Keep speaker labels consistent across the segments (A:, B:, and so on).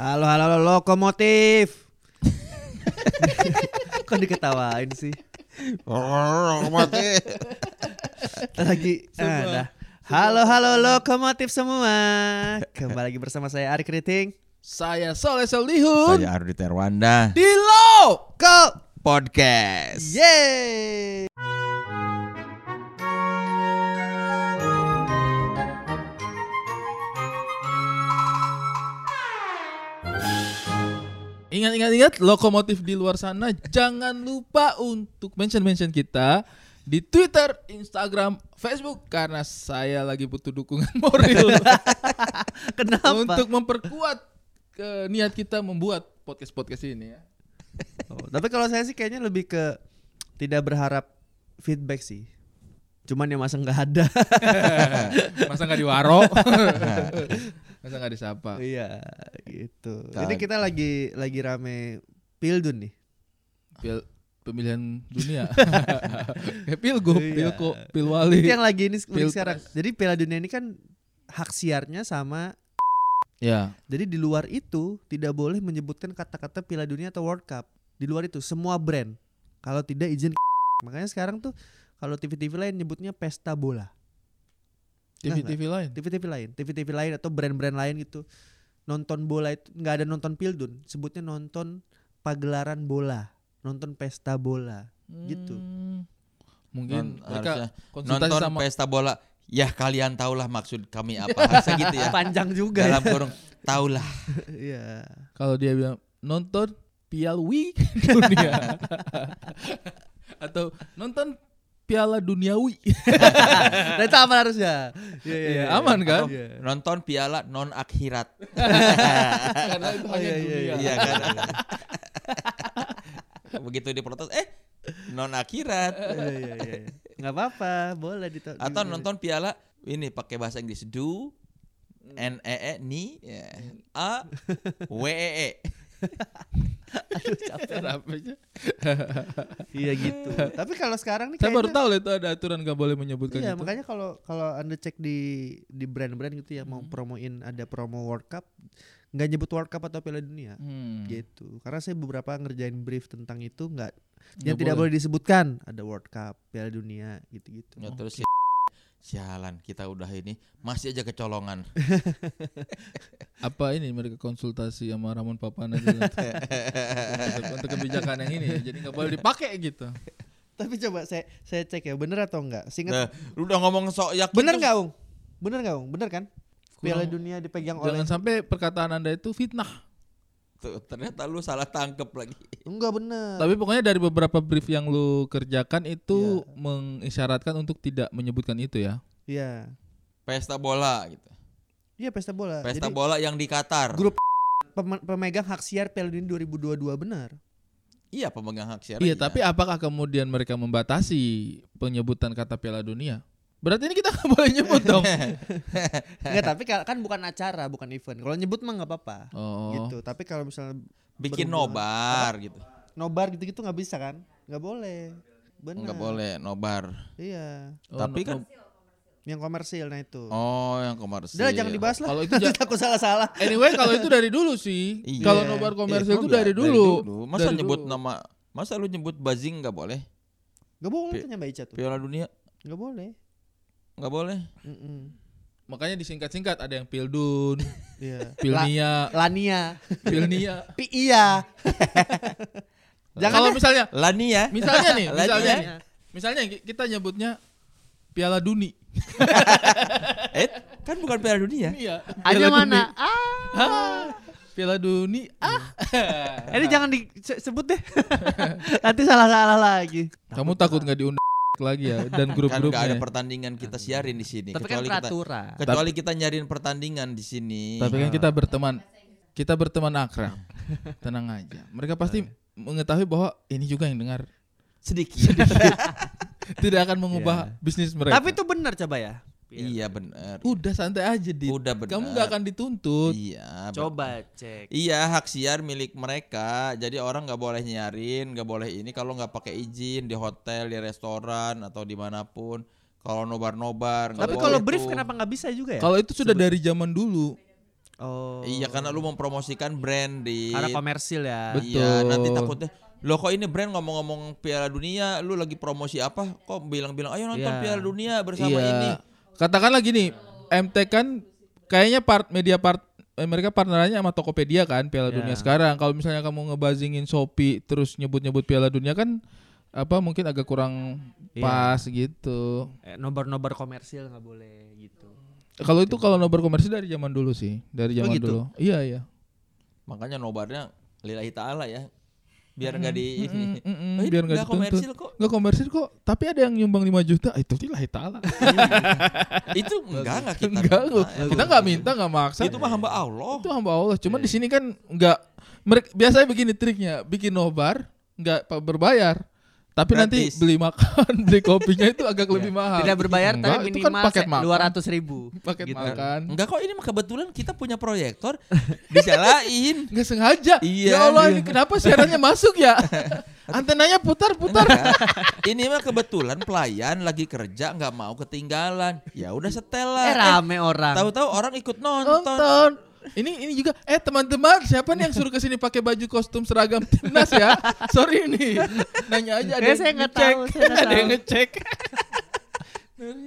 A: Halo halo halo, lokomotif. Kok diketawain sih?
B: Mati.
A: Lagi ah, dah. Halo halo lokomotif semua. Kembali lagi bersama saya Ari Kriting.
C: Saya Soleh Solihun
B: Saya Ardi Terwanda.
C: di Lo!
B: Podcast.
A: Yeay!
C: Ingat ingat ingat lokomotif di luar sana jangan lupa untuk mention mention kita di Twitter, Instagram, Facebook karena saya lagi butuh dukungan moral
A: Kenapa?
C: untuk memperkuat ke niat kita membuat podcast podcast ini ya.
A: Oh, tapi kalau saya sih kayaknya lebih ke tidak berharap feedback sih. Cuman ya masa nggak ada.
C: Masa nggak diwaro? Masa nggak disapa?
A: iya, gitu.
B: Kan.
A: Jadi kita lagi lagi rame Pildun nih.
C: Pil pemilihan dunia. Kayak pilgub,
A: Iya.
C: pilko, pilwali.
A: Itu yang lagi ini
C: Pilpres.
A: sekarang. Jadi Piala Dunia ini kan hak siarnya sama
C: Ya.
A: Jadi di luar itu tidak boleh menyebutkan kata-kata Piala Dunia atau World Cup. Di luar itu semua brand. Kalau tidak izin Makanya sekarang tuh kalau TV-TV lain nyebutnya pesta bola.
C: TV-TV lain.
A: TV-TV lain, TV-TV lain atau brand-brand lain gitu. Nonton bola itu nggak ada nonton Pildun, sebutnya nonton pagelaran bola, nonton pesta bola. Gitu.
C: Hmm. Mungkin
B: Non-
C: mereka
B: harusnya
C: konsultasi
B: Nonton
C: sama
B: pesta bola. Ya kalian tahulah maksud kami apa. Harusnya gitu ya.
A: Panjang juga
B: Dalam
A: ya.
B: kurung tahulah.
A: Iya.
C: kalau dia bilang nonton Piala dunia atau nonton Piala Duniawi.
A: Nah itu aman harusnya. Iya, iya,
C: Iya,
A: iya.
C: aman kan?
B: Atau
A: Iya.
B: Nonton piala non akhirat.
C: Karena itu
A: Oh,
C: hanya
A: iya, iya,
C: dunia.
B: Iya kan. Begitu diprotes, eh non akhirat.
A: Iya, iya, iya. Nggak apa-apa, boleh dito-
B: Atau nonton piala ini pakai bahasa Inggris do N E E ni ya. A W E E.
A: Aduh capek.
C: Sih?
A: Iya gitu. Tapi kalau sekarang nih
C: Saya baru tahu loh itu ada aturan gak boleh menyebutkan
A: Iya,
C: itu.
A: makanya kalau kalau Anda cek di di brand-brand gitu ya mau
C: Hmm.
A: promoin ada promo World Cup nggak nyebut World Cup atau Piala Dunia.
C: Hmm.
A: Gitu. Karena saya beberapa ngerjain brief tentang itu nggak yang tidak boleh disebutkan ada World Cup, Piala Dunia gitu-gitu.
B: Ya terus Sialan kita udah ini masih aja kecolongan.
C: Apa ini mereka konsultasi sama Ramon Papana dulu untuk, untuk kebijakan yang ini ya. Jadi nggak boleh dipakai gitu.
A: Tapi coba saya saya cek ya bener atau enggak? Singkat
B: Nah, lu udah ngomong sok yakin.
A: bener nggak, Ung? Bener nggak, Ung? Bener kan? Piala Dunia dipegang oleh
C: Jangan sampai perkataan Anda itu fitnah.
B: Tuh, ternyata lu salah tangkep lagi.
A: Enggak bener.
C: Tapi pokoknya dari beberapa brief yang lu kerjakan itu
A: Iya.
C: mengisyaratkan untuk tidak menyebutkan itu ya.
A: Iya.
B: Pesta bola gitu.
A: Iya pesta bola.
B: Pesta
A: Jadi
B: bola yang di Qatar.
A: grup pem- pemegang hak siar Piala Dunia 2022 benar.
B: Iya pemegang hak siar.
C: Iya, tapi apakah kemudian mereka membatasi penyebutan kata Piala Dunia? Berarti ini kita nggak boleh nyebut dong.
A: Enggak, tapi ka- kan bukan acara, bukan event. Kalau nyebut mah nggak apa-apa.
C: Oh.
A: Gitu. Tapi kalau misalnya
B: bikin nobar gitu.
A: nobar gitu-gitu nggak bisa kan? Nggak boleh. Benar.
B: Enggak boleh nobar.
A: Iya.
C: Oh,
B: Tapi
C: no-
B: kan
A: Yang komersil nah itu.
B: oh yang komersil.
A: Udah jangan dibahas lah.
C: Kalau itu
A: takut salah-salah.
C: Anyway, kalau itu dari dulu sih.
B: Iya.
C: Kalau nobar komersil
B: Iya,
C: itu dari
B: ya,
C: dulu.
B: Masa
C: Dari
B: nyebut
C: dulu.
B: nama Masa lu nyebut Bazing nggak boleh?
A: Gak boleh
B: Pi-
A: tanya Mbak Ica tuh.
B: Piala dunia
A: Gak boleh.
B: Nggak boleh.
A: Mm-mm.
C: Makanya disingkat-singkat ada yang Pildun,
A: Iya.
C: Pilnia,
A: La- Lania.
C: Pilnia.
A: Pi iya. Jangan
C: Kalau
A: deh.
C: misalnya
B: Lania.
C: misalnya nih,
B: Lania.
C: misalnya nih, misalnya ki- kita nyebutnya Piala Duni.
B: eh, kan bukan Piala dunia.
C: Iya.
A: Ada
C: Piala
A: mana?
C: Duni. Ah. Piala Duni. Ah.
A: Ini jangan disebut deh. Nanti salah-salah lagi.
C: Kamu takut nggak diundang lagi ya dan
B: Kan nggak ada
C: grup-grupnya.
B: pertandingan kita siarin di sini.
A: Tapi kan
B: kecuali kita
A: peraturan.
B: kecuali kita nyariin pertandingan di sini.
C: Tapi kan kita berteman kita berteman akrab. Tenang aja. Mereka pasti mengetahui bahwa ini juga yang dengar
B: sedikit.
C: tidak akan mengubah bisnis mereka.
A: Tapi itu benar coba ya.
B: Iya benar.
C: udah santai aja dit.
B: Udah benar.
C: Kamu nggak akan dituntut.
B: Iya. benar.
A: Coba cek.
B: Iya hak siar milik mereka. Jadi orang nggak boleh nyarin, nggak boleh ini kalau nggak pakai izin di hotel, di restoran atau di mana pun. Kalau nobar-nobar.
A: Tapi kalau brief kenapa nggak bisa juga ya?
C: Kalau itu sudah dari zaman dulu.
A: Oh.
B: Iya karena lu mempromosikan brand di
A: Karena komersil ya.
C: Betul.
B: Iya, nanti takutnya Loh kok ini brand ngomong-ngomong Piala Dunia, lu lagi promosi apa? Kok bilang-bilang ayo nonton
A: Iya.
B: Piala Dunia bersama
C: iya.
B: ini.
C: Katakanlah gini, MT kan kayaknya part media part eh, mereka partnerannya sama Tokopedia kan Piala
A: Iya.
C: Dunia sekarang. Kalau misalnya kamu ngebazingin Shopee terus nyebut-nyebut Piala Dunia kan apa mungkin agak kurang
A: Iya.
C: pas gitu.
A: Eh, nobar-nobar komersil nggak boleh gitu.
C: Kalau itu kalau nobar komersil dari zaman dulu sih, dari
A: Oh,
C: zaman
A: gitu?
C: dulu. Iya iya.
B: Makanya nobarnya lillahi taala ya. Biar nggak di ini.
C: Mm, mm, mm,
B: Oh, ini
C: biar nggak
B: komersil kok.
C: Nggak komersil kok, tapi ada yang nyumbang 5 juta, itu lillahi taala.
B: Itu enggak enggak kita.
C: Enggak,
B: minta.
C: kita nggak minta, nggak maksa.
B: Itu mah hamba Allah.
C: itu hamba Allah. Cuman
A: Iya.
C: di sini kan nggak mereka biasanya begini triknya, bikin nobar nggak pa- berbayar. Tapi nanti
B: Gratis.
C: beli makan, beli kopinya itu agak lebih mahal.
A: Tidak berbayar
C: Enggak,
A: tapi
C: itu kan
A: minimal
C: paket makan.
A: dua ratus ribu.
C: Paket
A: gitu.
C: makan.
B: Enggak kok ini kebetulan kita punya proyektor disalahin.
C: Nggak sengaja.
B: Iya,
C: Ya Allah,
B: iya.
C: ini kenapa siarannya masuk ya? Antenanya putar-putar.
B: ini mah kebetulan pelayan lagi kerja nggak mau ketinggalan. Ya udah setel lah.
A: Eh
B: Eh,
A: rame orang.
B: Tahu-tahu orang ikut nonton.
C: Nonton. Ini ini juga eh teman-teman siapa nih yang suruh ke sini pakai baju kostum seragam timnas ya? Sorry nih. Nanya aja ada
A: Eh,
C: yang
A: saya nggak
C: ngecek.
A: tahu, saya nggak
C: ada yang ngecek.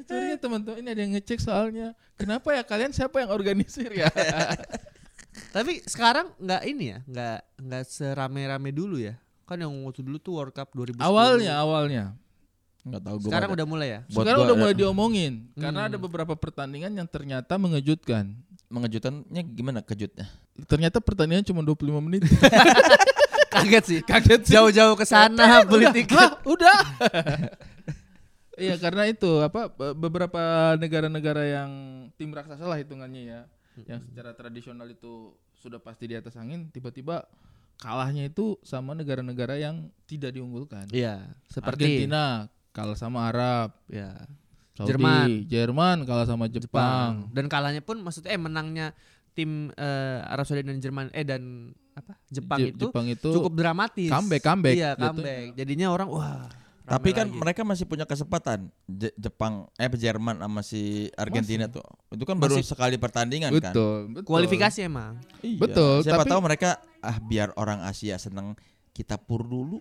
C: Sorry, ya teman-teman ini ada yang ngecek soalnya. Kenapa ya kalian siapa yang organisir ya?
A: Tapi sekarang nggak ini ya, nggak nggak serame-rame dulu ya. Kan yang waktu dulu tuh World Cup 2010.
C: awalnya awalnya.
B: Enggak tahu gua.
A: Sekarang
B: ada.
A: udah mulai ya.
C: Sekarang udah
B: ada-
C: mulai diomongin karena
A: Hmm.
C: ada beberapa pertandingan yang ternyata mengejutkan.
B: Mengejutannya gimana kejutnya?
C: Ternyata pertandingan cuma 25 menit.
A: Kaget sih.
C: Kaget sih.
A: Jauh-jauh ke sana beli
C: Udah,
A: tiket.
C: udah. Iya karena itu apa be- beberapa negara-negara yang tim raksasa lah hitungannya ya, yang secara tradisional itu sudah pasti di atas angin, tiba-tiba kalahnya itu sama negara-negara yang tidak diunggulkan.
A: Iya, seperti
C: Argentina kalah sama Arab,
A: ya,
C: Saudi,
A: Jerman.
C: Jerman kalah sama Jepang.
A: Dan kalahnya pun maksudnya eh menangnya tim eh, Arab Saudi dan Jerman eh dan apa? Jepang
C: Je-
A: itu
C: Jepang itu
A: cukup dramatis.
C: comeback, comeback
A: Iya,
C: gitu.
A: comeback. Jadinya orang wah.
B: Tapi kan
A: lagi.
B: mereka masih punya kesempatan. Je- Jepang eh Jerman sama si Argentina tuh. Itu kan baru
A: Masih-
B: sekali pertandingan kan.
C: betul, betul.
A: kualifikasi emang.
B: Iya.
C: Betul,
B: Siapa
C: tapi-
B: tahu mereka ah biar orang Asia seneng kita pur dulu.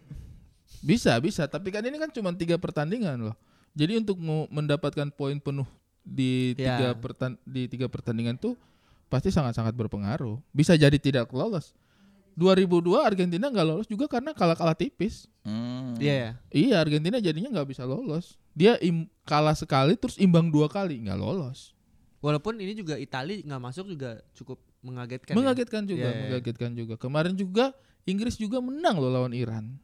C: Bisa, bisa. Tapi kan ini kan cuma tiga pertandingan loh. Jadi untuk mau mendapatkan poin penuh di
A: Ya.
C: tiga pertan di tiga pertandingan tuh pasti sangat-sangat berpengaruh. Bisa jadi tidak lolos. 2002 Argentina nggak lolos juga karena kalah-kalah tipis.
B: Hmm.
A: Iya ya.
C: Iya Argentina jadinya nggak bisa lolos. Dia im- kalah sekali terus imbang dua kali nggak lolos.
A: Walaupun ini juga Italia nggak masuk juga cukup mengagetkan. ya.
C: mengagetkan juga,
A: Iya, iya.
C: mengagetkan juga. Kemarin juga Inggris juga menang loh lawan Iran.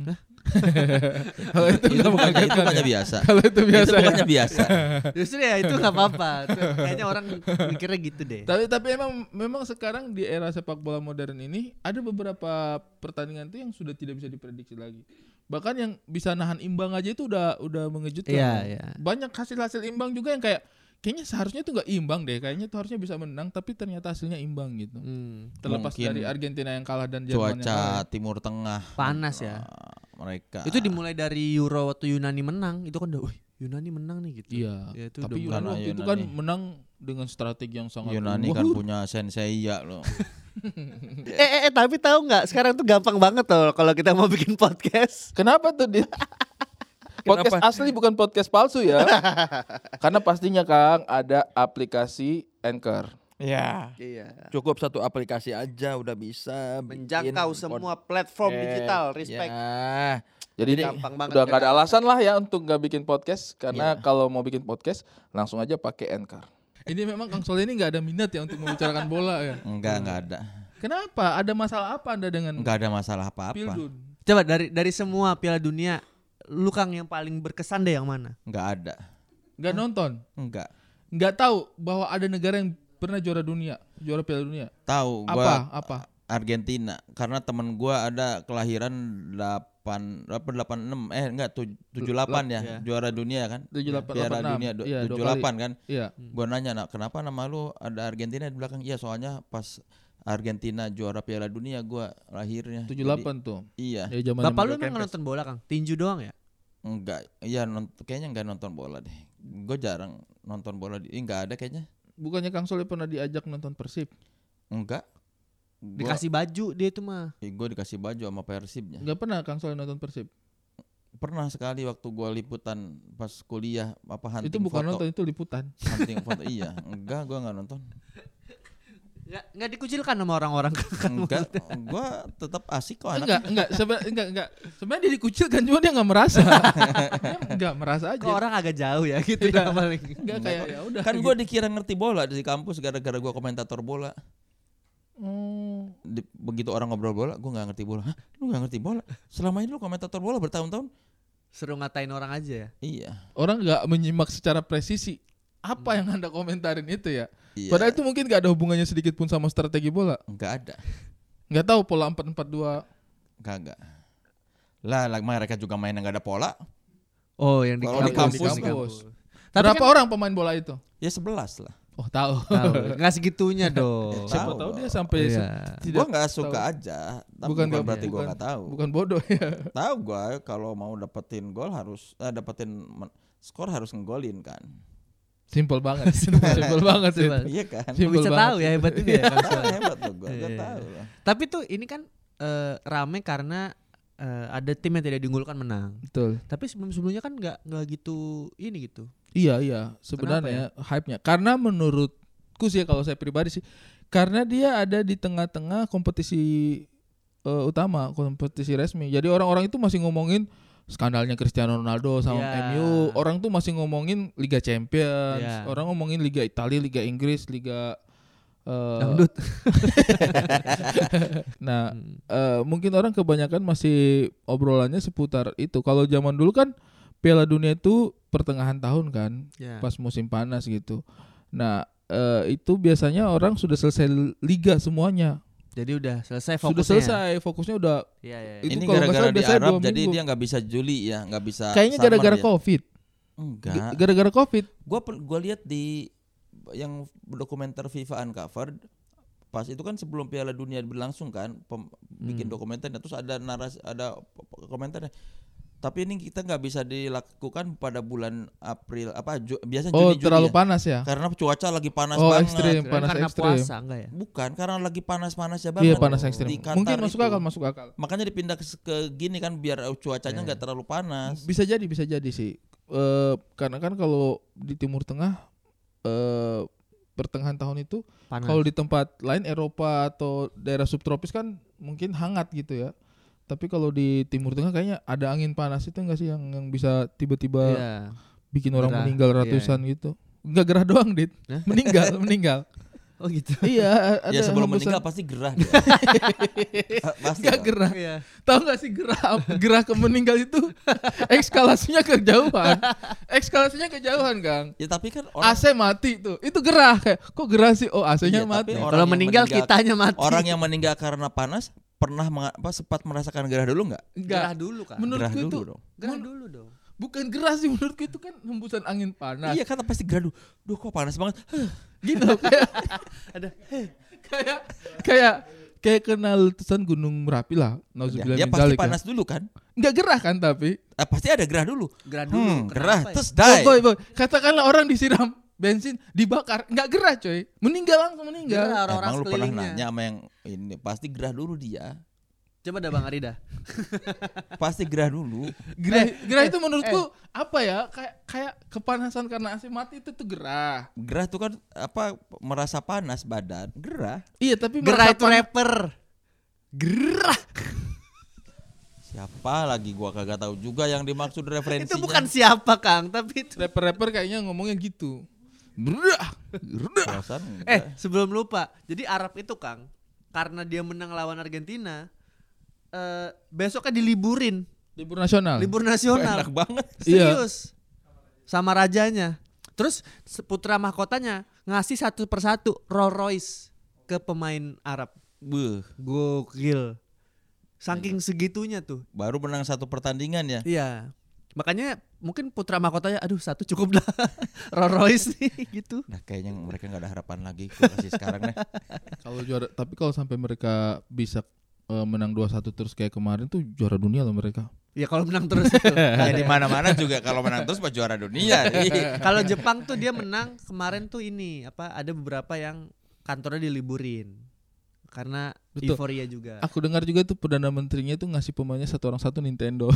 C: Kalau itu
B: Itu
C: nggak
B: bukannya, itu
C: mengagetkan.
B: bukannya
C: ya?
B: biasa.
C: Kalau itu
B: Itu
C: biasa. ya?
B: bukannya biasa.
A: Justru ya itu nggak apa-apa. Kayaknya orang mikirnya gitu deh.
C: Tapi tapi emang memang sekarang di era sepak bola modern ini ada beberapa pertandingan tuh yang sudah tidak bisa diprediksi lagi. Bahkan yang bisa nahan imbang aja itu udah udah mengejutkan.
A: Iya, iya.
C: Banyak hasil-hasil imbang juga yang kayak kayaknya seharusnya itu nggak imbang deh. Kayaknya tuh harusnya bisa menang tapi ternyata hasilnya imbang gitu.
A: Hmm,
C: Terlepas
B: Mungkin
C: dari Argentina yang kalah dan Jerman yang kalah.
B: Cuaca Timur Tengah.
A: panas ya.
B: Mereka.
A: Itu dimulai dari Euro waktu Yunani menang. Itu kan udah, wih Yunani menang nih gitu.
C: Iya.
A: Ya, itu
C: tapi Yunani waktu itu
B: Yunani.
C: kan menang dengan strategi yang sangat
B: Yunani kan punya Senseiya loh.
A: Eh, eh, eh, tapi tahu nggak sekarang tuh gampang banget tuh kalau kita mau bikin podcast.
C: Kenapa tuh Dit? podcast asli bukan podcast palsu ya. Karena pastinya Kang ada aplikasi Anchor.
B: Ya.
A: Iya.
B: Cukup satu aplikasi aja udah bisa
A: Menjangkau semua platform
B: podcast.
A: digital, respect.
B: Ya.
C: Jadi ini
A: Gampang banget
C: udah nggak ada
A: kan?
C: alasan lah ya untuk nggak bikin podcast karena kalau mau bikin podcast langsung aja pakai Anchor. Ini memang Kang Sol ini nggak ada minat ya untuk membicarakan bola ya.
B: Enggak, enggak ada.
C: Kenapa? Ada masalah apa Anda dengan
B: Enggak ada masalah apa-apa.
C: Pildun?
A: Coba dari dari semua Piala Dunia, lu Kang yang paling berkesan deh yang mana?
B: Enggak ada.
C: Nggak nonton?
B: Enggak.
C: Nggak tahu bahwa ada negara yang pernah juara dunia, juara Piala Dunia.
B: Tahu
C: Apa?
B: gua
C: Apa?
B: Argentina karena temen gua ada kelahiran 8 apa 86 eh enggak tuj- 78 ya,
A: Iya.
B: juara dunia kan.
C: 78,
B: Piala
C: 86.
B: dunia du-
C: Iya, dua
B: 78 kan.
C: Iya.
B: Gua nanya, "Nak, kenapa nama lu ada Argentina di belakang?" Iya, soalnya pas Argentina juara Piala Dunia gua lahirnya.
C: 78 tuh.
B: Jadi, iya.
C: Ya zaman
A: Bapak lu emang nonton bola Kang? Tinju doang ya?
B: Enggak, iya kayaknya enggak nonton bola deh. Gue jarang nonton bola di, enggak ada kayaknya.
C: bukannya Kang Soleh pernah diajak nonton Persib?
B: Enggak. Gua,
A: Dikasih baju dia itu mah.
B: eh, gua dikasih baju sama Persibnya.
C: Enggak pernah Kang Soleh nonton Persib.
B: Pernah sekali waktu gua liputan pas kuliah apa hunting
C: itu bukan
B: foto.
C: nonton, itu liputan.
B: Hunting foto iya. Enggak, gua nggak nonton.
A: Nggak, nggak dikucilkan sama orang-orang.
B: Enggak, gua tetap asik kok
C: enggak,
B: anaknya.
C: enggak, sebenarnya enggak, enggak. Sebenarnya dia dikucilkan cuma dia enggak merasa. dia enggak merasa aja.
A: Kok orang agak jauh ya gitu
C: Iya.
A: dah paling.
C: Enggak kayak ya udah.
B: Kan gua dikira ngerti bola di kampus gara-gara gua komentator bola.
C: Oh,
B: Di- begitu orang ngobrol bola, gua nggak ngerti bola. Hah, lu nggak ngerti bola? Selama ini lu komentator bola bertahun-tahun?
A: Seru ngatain orang aja ya.
B: Iya.
C: orang enggak menyimak secara presisi apa yang Anda komentarin itu ya.
B: Iya.
C: Padahal itu mungkin enggak ada hubungannya sedikit pun sama strategi bola.
B: enggak ada.
C: Enggak tahu pola 442.
B: Kagak. Lah, lah mereka juga main nggak ada pola.
A: Oh, yang di
B: Kalau di
A: kampus.
B: kampus,
A: di
C: di kampus.
A: Tapi
C: Berapa
A: kan,
C: orang pemain bola itu?
B: Ya 11 lah.
C: Oh, tahu.
A: tahu, nggak segitunya dong.
C: Siapa
B: Tahu
C: tahu dia sampai se-
A: Iya.
C: tidak
B: gua nggak suka
C: tahu.
B: aja. Tapi
C: Bukan
B: bukan, berarti gua
C: bukan-
B: nggak tahu.
C: bukan bodoh ya.
B: Tahu gua kalau mau dapetin gol harus eh, dapetin men- skor harus ngegolin kan.
C: Simpel banget. Simpel banget sih.
A: Simpel.
B: Iya kan?
C: Simpel
A: bisa
C: banget.
A: tahu ya hebat juga ya.
B: Hebat tuh gua, gua
A: Iya, iya.
B: tahu lah.
A: Tapi tuh ini kan eh, rame karena eh, ada tim yang tidak diunggulkan menang.
C: Betul.
A: Tapi sebelum-sebelumnya kan nggak nggak gitu ini gitu.
C: Iya iya sebenarnya hype-nya karena menurutku sih kalau saya pribadi sih karena dia ada di tengah-tengah kompetisi eh, utama kompetisi resmi jadi orang-orang itu masih ngomongin skandalnya Cristiano Ronaldo sama
A: Iya.
C: MU orang tuh masih ngomongin Liga Champions
A: Iya.
C: orang ngomongin Liga Italia Liga Inggris Liga
A: Dangdut.
C: nah
A: Hmm.
C: eh, mungkin orang kebanyakan masih obrolannya seputar itu kalau zaman dulu kan Piala Dunia itu pertengahan tahun kan
A: Ya.
C: pas musim panas gitu. Nah, eh, itu biasanya orang sudah selesai liga semuanya.
A: Jadi udah selesai fokusnya.
C: Sudah selesai, fokusnya udah
A: Iya, iya.
C: Itu
B: Ini gara-gara di Arab jadi
C: minggu.
B: dia nggak bisa Juli ya, nggak bisa.
C: kayaknya gara-gara
B: ya.
C: Covid.
B: Enggak.
C: Gara-gara Covid.
B: Gua gua lihat di yang dokumenter FIFA Uncovered pas itu kan sebelum Piala Dunia berlangsung kan pem- bikin
A: Hmm.
B: dokumenternya terus ada narasi ada komentarnya tapi ini kita nggak bisa dilakukan pada bulan April apa Ju, biasa
C: Oh,
B: Juni Juli
C: terlalu
B: ya.
C: panas ya.
B: karena cuaca lagi panas
C: Oh,
B: banget
C: ekstrim. Panas
A: karena
C: ekstrim.
A: puasa enggak ya?
B: bukan karena lagi panas-panasnya
C: Iya,
B: banget
C: panas
B: di
C: ekstrim.
B: Qatar
C: Mungkin masuk
B: itu.
C: akal, masuk akal.
B: makanya dipindah ke, ke gini kan biar cuacanya
C: Iya.
B: nggak terlalu panas
C: Bisa jadi, bisa jadi sih. Eh, karena kan kalau di Timur Tengah eh pertengahan tahun itu
A: Panas.
C: Kalau di tempat lain Eropa atau daerah subtropis kan mungkin hangat gitu ya. Tapi kalau di Timur Tengah kayaknya ada angin panas itu enggak sih yang yang bisa tiba-tiba
A: Iya.
C: bikin orang
A: Gerah.
C: meninggal
A: Iya,
C: ratusan gitu. Enggak gerah doang, Dit. Meninggal, meninggal.
A: Oh gitu.
C: iya, a- ada
B: ya sebelum
C: hembusan-
B: meninggal pasti gerah dia pasti
C: Enggak
B: dong.
C: gerah.
A: Iya.
C: Tahu enggak sih gerah gerah ke meninggal itu ekskalasinya kejauhan. Ekskalasinya kejauhan, Kang.
B: ya tapi kan orang
C: AC mati tuh. Itu gerah kayak kok gerah sih? Oh, AC-nya
B: Iya,
C: mati.
A: Kalau meninggal,
B: meninggal-
A: kitanya mati.
B: orang yang meninggal karena panas pernah apa sempat merasakan gerah dulu nggak
A: gerah
C: Enggak.
A: dulu kan.
C: Menurutku
B: gerah
C: itu
B: dulu dong
A: Gerah dulu dong.
C: bukan gerah sih menurutku itu kan hembusan angin panas.
B: iya kata pasti gerah dulu duh kok panas banget
C: gitu kayak
A: Ada
C: kayak kayak kayak kena letusan gunung merapi lah
B: ya,
C: nauzubillah
B: dia
C: min
B: pasti
C: dzalik ya.
B: panas dulu kan
C: nggak gerah kan tapi
B: Eh, pasti ada gerah dulu
A: gerah dulu.
B: hmm, gerah
A: ya?
B: terus die
C: boy, boy. katakanlah orang disiram bensin dibakar. Nggak gerah coy. Meninggal langsung meninggal.
A: Gerah orang-orang
B: Emang lu pernah nanya sama yang ini pasti gerah dulu dia.
A: Coba dah Bang Arida.
B: pasti gerah dulu.
C: Gerah
A: Eh,
C: gerah itu menurutku apa ya? Kayak kayak kepanasan karena AC mati itu tuh gerah.
B: Gerah tuh kan apa merasa panas badan. Gerah.
C: Iya tapi
A: Gerah itu rapper. Gerah.
B: siapa lagi? Gua kagak tahu juga yang dimaksud referensinya.
A: Itu bukan siapa Kang, tapi itu.
C: rapper-rapper kayaknya ngomongnya gitu
A: Eh, sebelum lupa. Jadi Arab itu Kang, karena dia menang lawan Argentina, eh besoknya diliburin,
C: libur nasional
A: libur
B: enak
A: nasional.
B: banget
C: Iya.
A: Serius. Sama rajanya. Terus putra mahkotanya ngasih satu persatu Rolls Royce ke pemain Arab.
B: Beuh,
A: Gokil. Saking segitunya tuh.
B: baru menang satu pertandingan ya
A: Iya. Makanya mungkin putra mahkotanya aduh satu cukup dah. Rolls Royce nih gitu.
B: Nah kayaknya mereka nggak ada harapan lagi kasih sekarang deh.
C: Kalau juara tapi kalau sampai mereka bisa eh, menang 2-1 terus kayak kemarin tuh juara dunia loh mereka.
A: Ya kalau menang terus itu.
B: Ya di mana-mana juga kalau menang terus pas juara dunia.
A: Kalau Jepang tuh dia menang kemarin tuh ini apa ada beberapa yang kantornya diliburin karena
C: Betul.
A: euforia juga.
C: Aku dengar juga tuh perdana menterinya tuh ngasih pemainnya satu orang satu Nintendo.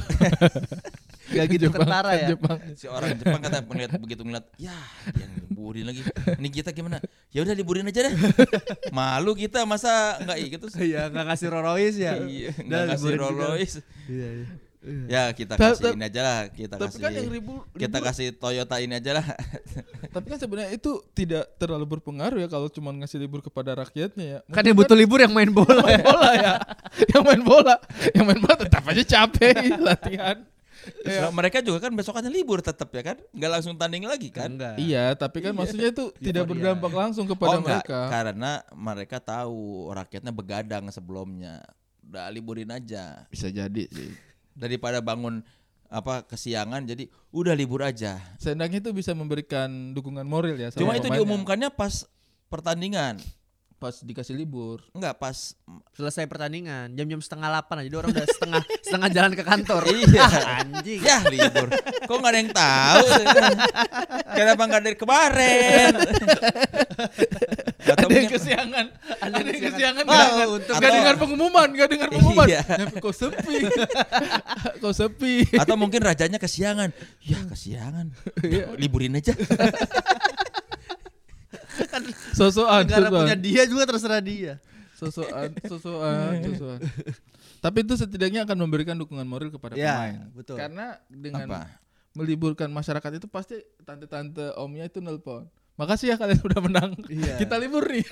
A: Gak gitu kentara
C: kan
A: ya.
C: Jepang.
B: si orang Jepang kata melihat begitu ngeliat ya yang liburin lagi ini kita gimana ya udah liburin aja deh malu kita masa nggak gitu sih
A: Iya, nggak kasih Rorois ya.
B: iya nggak kasih. Rolls Royce
A: Iya, iya.
B: Ya kita
C: Ta-
B: kasih ini aja lah kita
C: Tapi
B: kasih
C: kan yang ribu,
B: kita
C: libur-
B: kasih Toyota ini aja lah
C: Tapi kan sebenarnya itu tidak terlalu berpengaruh ya kalau cuma ngasih libur kepada rakyatnya ya.
A: Kan yang butuh libur yang main bola.
C: main bola ya. yang main bola, yang main bola tetap aja capek latihan.
B: Nah, mereka juga kan besokannya libur tetap ya kan nggak langsung tanding lagi kan
A: Enggak.
C: Iya, tapi kan maksudnya itu tidak
A: Euforia.
C: berdampak langsung
B: oh
C: kepada
B: enggak
C: mereka.
B: karena mereka tahu rakyatnya begadang sebelumnya udah liburin aja
C: Bisa jadi sih.
B: Daripada bangun apa kesiangan jadi udah libur aja
C: Seenggaknya itu bisa memberikan dukungan moral ya. sama
B: cuma itu
C: pemainnya.
B: diumumkannya pas pertandingan
C: pas dikasih libur.
B: enggak pas
A: Selesai pertandingan jam-jam setengah delapan aja. Jadi orang udah setengah setengah jalan ke kantor.
B: Iya.
A: Ah, anjing.
B: ya libur kok nggak ada yang tahu kenapa nggak dari kemarin
C: yang kesiangan, ada yang kesiangan.
A: Oh, untuk-
C: nggak
B: atau-
C: dengar pengumuman, nggak dengar pengumuman.
B: Iya.
C: Kok sepi, kok sepi.
B: atau mungkin rajanya kesiangan ya kesiangan
C: Iya.
B: liburin aja
C: Sosokan,
A: Negara
C: sosokan.
A: punya dia juga terserah dia.
C: sosokan, sosokan, sosokan. Tapi itu setidaknya akan memberikan dukungan moral kepada
A: Ya,
C: pemain.
A: betul.
C: Karena dengan
B: apa
C: meliburkan masyarakat itu pasti tante-tante omnya itu nelpon. Makasih ya kalian udah menang.
A: Iya.
C: Kita libur nih.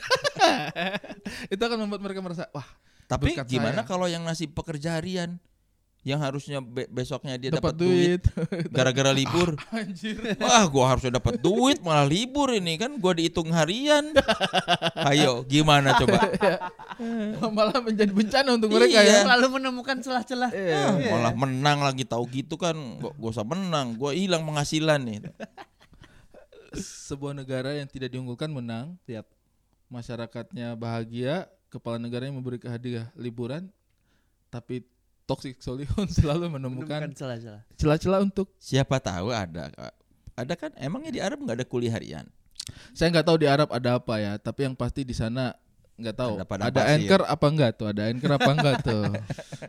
C: itu akan membuat mereka merasa, wah,
B: tapi gimana
C: saya.
B: kalau yang ngasih pekerja harian yang harusnya be- besoknya dia
C: dapat
B: duit gara-gara libur
C: Anjir.
B: Wah, gua harusnya dapat duit malah libur ini kan gua dihitung harian. Ayo, gimana coba?
C: Malah menjadi bencana untuk mereka
B: Iya.
C: ya.
A: Selalu menemukan celah-celah.
B: Ah, malah menang lagi tahu gitu kan. Gua, gua usah menang, gua hilang penghasilan nih.
C: Sebuah negara yang tidak diunggulkan menang,
A: Siap.
C: masyarakatnya bahagia, kepala negaranya memberi hadiah liburan, tapi toxic solution selalu menemukan
A: Menemukan celah-celah.
C: celah-celah untuk
B: Siapa tahu ada ada kan emangnya di Arab nggak ada kuliah harian?
C: saya nggak tahu di Arab ada apa ya, tapi yang pasti di sana nggak tahu
B: Ada
C: ada, anchor apa enggak tuh, ada anchor apa enggak tuh,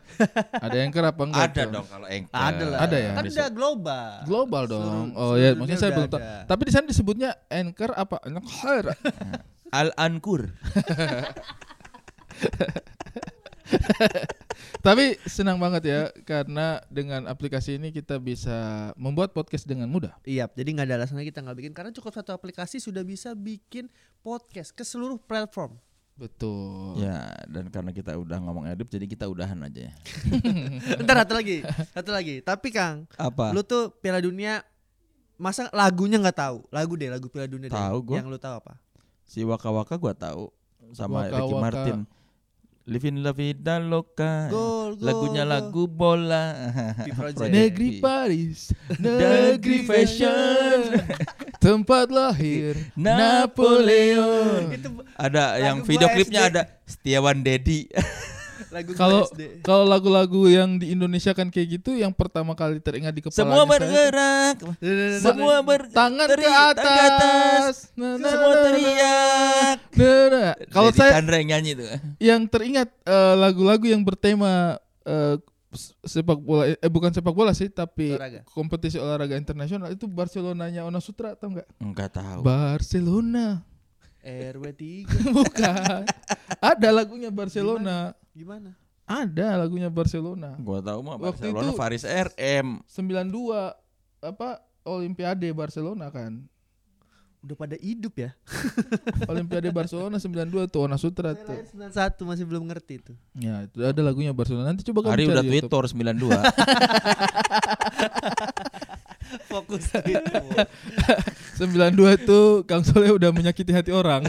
C: ada anchor apa enggak
B: Ada
C: tuh?
B: dong kalau anchor.
A: Ada lah.
C: Ada ya?
A: Kan udah global.
C: Global dong.
A: Seluruh-
C: oh ya, maksudnya saya belum tahu. Tapi di sana disebutnya anchor apa? Anchor.
B: Al Ankur.
C: Tapi senang banget ya karena dengan aplikasi ini kita bisa membuat podcast dengan mudah.
A: Iya, jadi nggak ada alasan lagi kita nggak bikin karena cukup satu aplikasi sudah bisa bikin podcast ke seluruh platform.
C: Betul.
B: Ya, dan karena kita udah ngomong edip jadi kita udahan aja ya.
A: Ntar satu lagi, satu lagi. Tapi Kang,
B: Apa?
A: lu tuh Piala Dunia masa lagunya nggak tahu? Lagu deh, lagu Piala Dunia deh.
B: Tahu gua.
A: Yang lu tahu apa?
B: Si Waka Waka gua tahu sama
C: Waka
B: Ricky
C: Waka.
B: Martin. Living la vida loca.
A: Gol, gol,
B: Lagunya
A: gol.
B: lagu bola.
C: Negeri Paris, negeri fashion, tempat lahir Napoleon.
A: Itu
B: Ada yang video klipnya ada Setiawan Dedi.
C: Kalau kalau lagu-lagu yang di Indonesia kan kayak gitu, yang pertama kali teringat di kepala
B: Semua bergerak. Semua ber
C: tangan ke atas. Na, na,
B: Semua teriak.
C: Kalau saya
B: Chandra yang nyanyi tuh.
C: yang teringat eh, lagu-lagu yang bertema s- sepak bola eh bukan sepak bola sih tapi
A: Olahraga.
C: kompetisi olahraga internasional itu Barcelonanya Ona Sutra tau nggak
B: Enggak tahu.
C: Barcelona
A: RW 3
C: bukan ada lagunya Barcelona
A: gimana?
C: ada lagunya Barcelona
B: Gua tahu mah
C: Waktu
B: Barcelona
C: itu-
B: Faris RM.
C: 92 apa Olimpiade Barcelona kan
A: Udah pada hidup ya?
C: Olimpiade Barcelona 92 tuh Ona Sutra
A: Saya
C: tuh
A: lahir 91 masih belum ngerti tuh.
C: ya itu ada lagunya Barcelona nanti coba kamu
B: Hari
C: cari
B: udah. Twitter 92.
A: Fokus itu.
C: 92 tuh Kang Soleh udah menyakiti hati orang